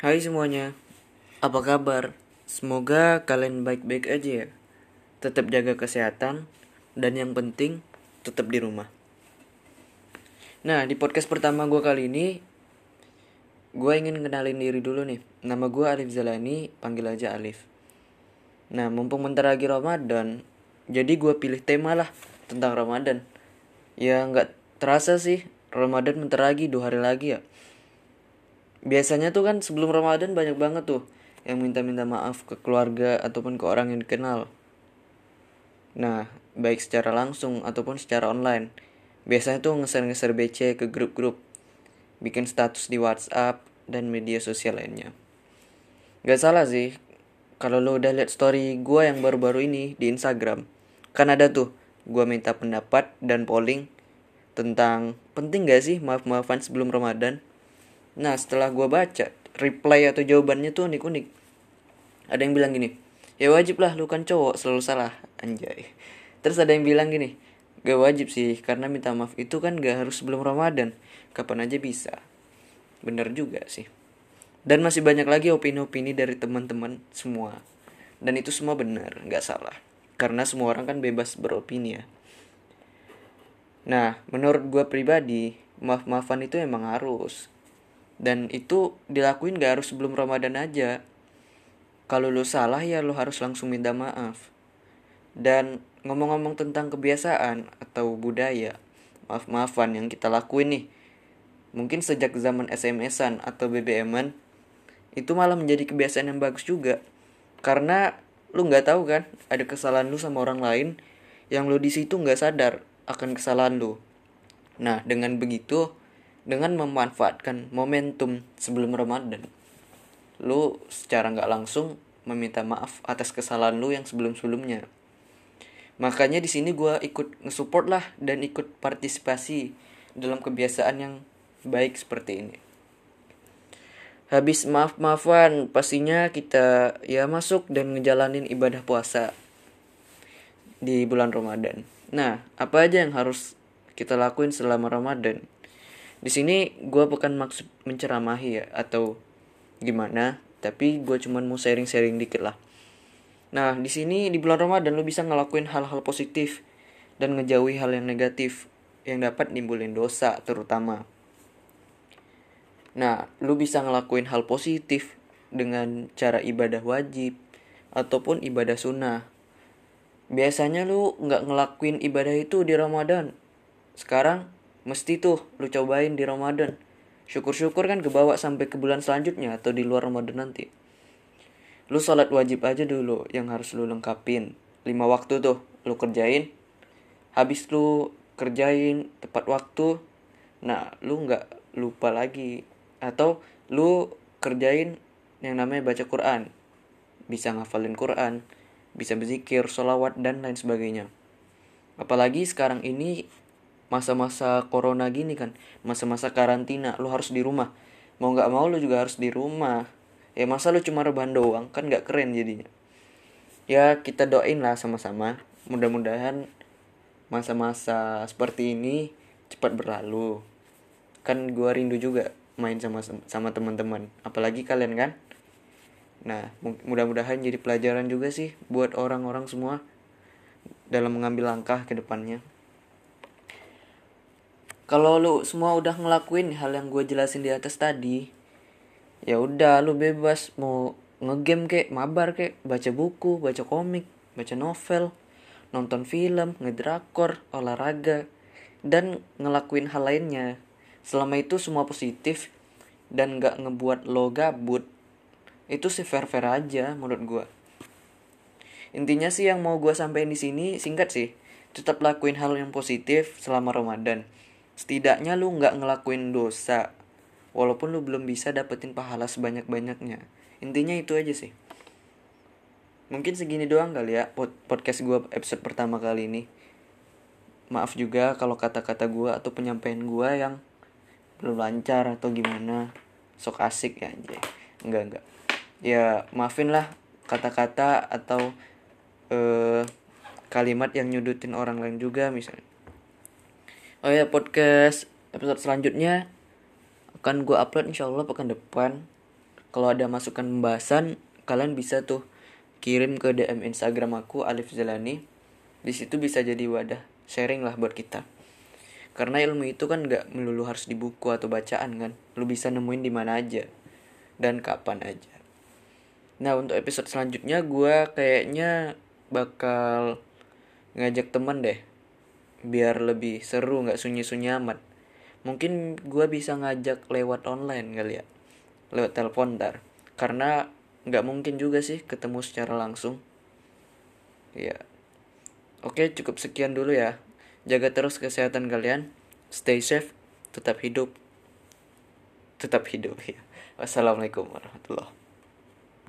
Hai semuanya, apa kabar? Semoga kalian baik-baik aja ya. Tetap jaga kesehatan, dan yang penting tetap di rumah. Nah, di podcast pertama gue kali ini, gue ingin kenalin diri dulu nih. Nama gue Alif Zalani, panggil aja Alif. Nah, mumpung bentar lagi Ramadan, jadi gue pilih tema lah tentang Ramadan. Ya nggak terasa sih, Ramadan bentar lagi, dua hari lagi ya biasanya tuh kan sebelum Ramadan banyak banget tuh yang minta-minta maaf ke keluarga ataupun ke orang yang dikenal. Nah, baik secara langsung ataupun secara online. Biasanya tuh ngeser-ngeser BC ke grup-grup, bikin status di WhatsApp dan media sosial lainnya. Gak salah sih, kalau lo udah lihat story gue yang baru-baru ini di Instagram, kan ada tuh gue minta pendapat dan polling tentang penting gak sih maaf-maafan sebelum Ramadan Nah setelah gue baca reply atau jawabannya tuh unik-unik. Ada yang bilang gini, ya wajib lah lu kan cowok selalu salah anjay. Terus ada yang bilang gini, gak wajib sih karena minta maaf itu kan gak harus sebelum Ramadan, kapan aja bisa. Bener juga sih. Dan masih banyak lagi opini-opini dari teman-teman semua. Dan itu semua benar, gak salah. Karena semua orang kan bebas beropini ya. Nah, menurut gue pribadi, maaf-maafan itu emang harus dan itu dilakuin gak harus sebelum Ramadan aja. Kalau lo salah ya lo harus langsung minta maaf. Dan ngomong-ngomong tentang kebiasaan atau budaya maaf-maafan yang kita lakuin nih. Mungkin sejak zaman SMS-an atau BBM-an itu malah menjadi kebiasaan yang bagus juga. Karena lu nggak tahu kan ada kesalahan lu sama orang lain yang lu di situ nggak sadar akan kesalahan lu. Nah dengan begitu dengan memanfaatkan momentum sebelum Ramadan. Lu secara nggak langsung meminta maaf atas kesalahan lu yang sebelum-sebelumnya. Makanya di sini gue ikut ngesupport lah dan ikut partisipasi dalam kebiasaan yang baik seperti ini. Habis maaf-maafan pastinya kita ya masuk dan ngejalanin ibadah puasa di bulan Ramadan. Nah apa aja yang harus kita lakuin selama Ramadan di sini gue bukan maksud menceramahi ya atau gimana tapi gue cuman mau sharing-sharing dikit lah. Nah di sini di bulan Ramadan lo bisa ngelakuin hal-hal positif dan ngejauhi hal yang negatif yang dapat nimbulin dosa terutama. Nah lo bisa ngelakuin hal positif dengan cara ibadah wajib ataupun ibadah sunnah. Biasanya lu nggak ngelakuin ibadah itu di Ramadan. Sekarang Mesti tuh lu cobain di Ramadan. Syukur-syukur kan kebawa sampai ke bulan selanjutnya atau di luar Ramadan nanti. Lu sholat wajib aja dulu yang harus lu lengkapin. Lima waktu tuh lu kerjain. Habis lu kerjain tepat waktu. Nah lu nggak lupa lagi. Atau lu kerjain yang namanya baca Quran. Bisa ngafalin Quran. Bisa berzikir, sholawat, dan lain sebagainya. Apalagi sekarang ini masa-masa corona gini kan masa-masa karantina lu harus di rumah. Mau nggak mau lu juga harus di rumah. Ya masa lu cuma rebahan doang? Kan nggak keren jadinya. Ya kita doain lah sama-sama. Mudah-mudahan masa-masa seperti ini cepat berlalu. Kan gua rindu juga main sama sama teman-teman. Apalagi kalian kan? Nah mudah-mudahan jadi pelajaran juga sih buat orang-orang semua dalam mengambil langkah ke depannya kalau lu semua udah ngelakuin hal yang gue jelasin di atas tadi ya udah lu bebas. Mau ngegame kek mabar kek baca buku baca komik baca novel nonton film ngedrakor olahraga dan ngelakuin hal lainnya. Selama itu semua positif dan gak ngebuat lo gabut itu sih fair fair aja menurut gue intinya sih yang mau gue sampaikan di sini singkat sih tetap lakuin hal yang positif selama ramadan setidaknya lu nggak ngelakuin dosa walaupun lu belum bisa dapetin pahala sebanyak banyaknya intinya itu aja sih. Mungkin segini doang kali ya podcast gue episode pertama kali ini. Maaf juga kalau kata-kata gue atau penyampaian gue yang belum lancar atau gimana. Sok asik ya anjay. Enggak enggak. Ya maafin lah kata-kata atau uh, kalimat yang nyudutin orang lain juga misalnya oh ya podcast episode selanjutnya akan gue upload insya Allah pekan depan. Kalau ada masukan pembahasan kalian bisa tuh kirim ke DM Instagram aku Alif Zelani di situ bisa jadi wadah sharing lah buat kita. Karena ilmu itu kan nggak melulu harus di buku atau bacaan kan. Lu bisa nemuin di mana aja dan kapan aja. Nah untuk episode selanjutnya gue kayaknya bakal ngajak temen deh biar lebih seru nggak sunyi-sunyi amat. Mungkin gue bisa ngajak lewat online kali ya lewat telepon ntar. Karena nggak mungkin juga sih ketemu secara langsung. Ya oke cukup sekian dulu ya. Jaga terus kesehatan kalian. Stay safe tetap hidup. Tetap hidup ya wassalamualaikum warahmatullahi